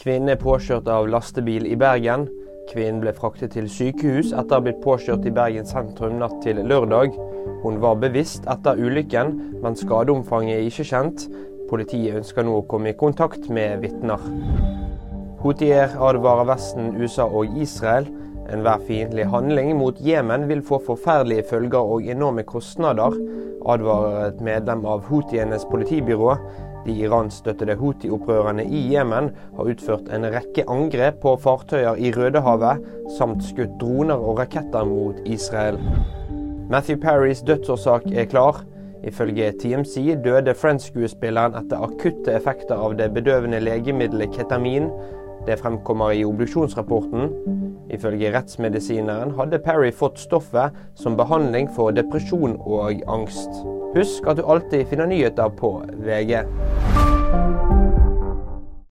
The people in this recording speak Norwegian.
Kvinnen er påkjørt av lastebil i Bergen. Kvinnen ble fraktet til sykehus etter å ha blitt påkjørt i Bergen sentrum natt til lørdag. Hun var bevisst etter ulykken, men skadeomfanget er ikke kjent. Politiet ønsker nå å komme i kontakt med vitner. Houtier advarer Vesten, USA og Israel. Enhver fiendtlig handling mot Jemen vil få forferdelige følger og enorme kostnader, advarer et medlem av Houthienes politibyrå. De iranskstøttede Houthi-opprørerne i Jemen har utført en rekke angrep på fartøyer i Rødehavet, samt skutt droner og raketter mot Israel. Matthew Parrys dødsårsak er klar. Ifølge TMC døde Friends-skuespilleren etter akutte effekter av det bedøvende legemiddelet ketamin. Det fremkommer i obduksjonsrapporten. Ifølge rettsmedisineren hadde Parry fått stoffet som behandling for depresjon og angst. Husk at du alltid finner nyheter på VG.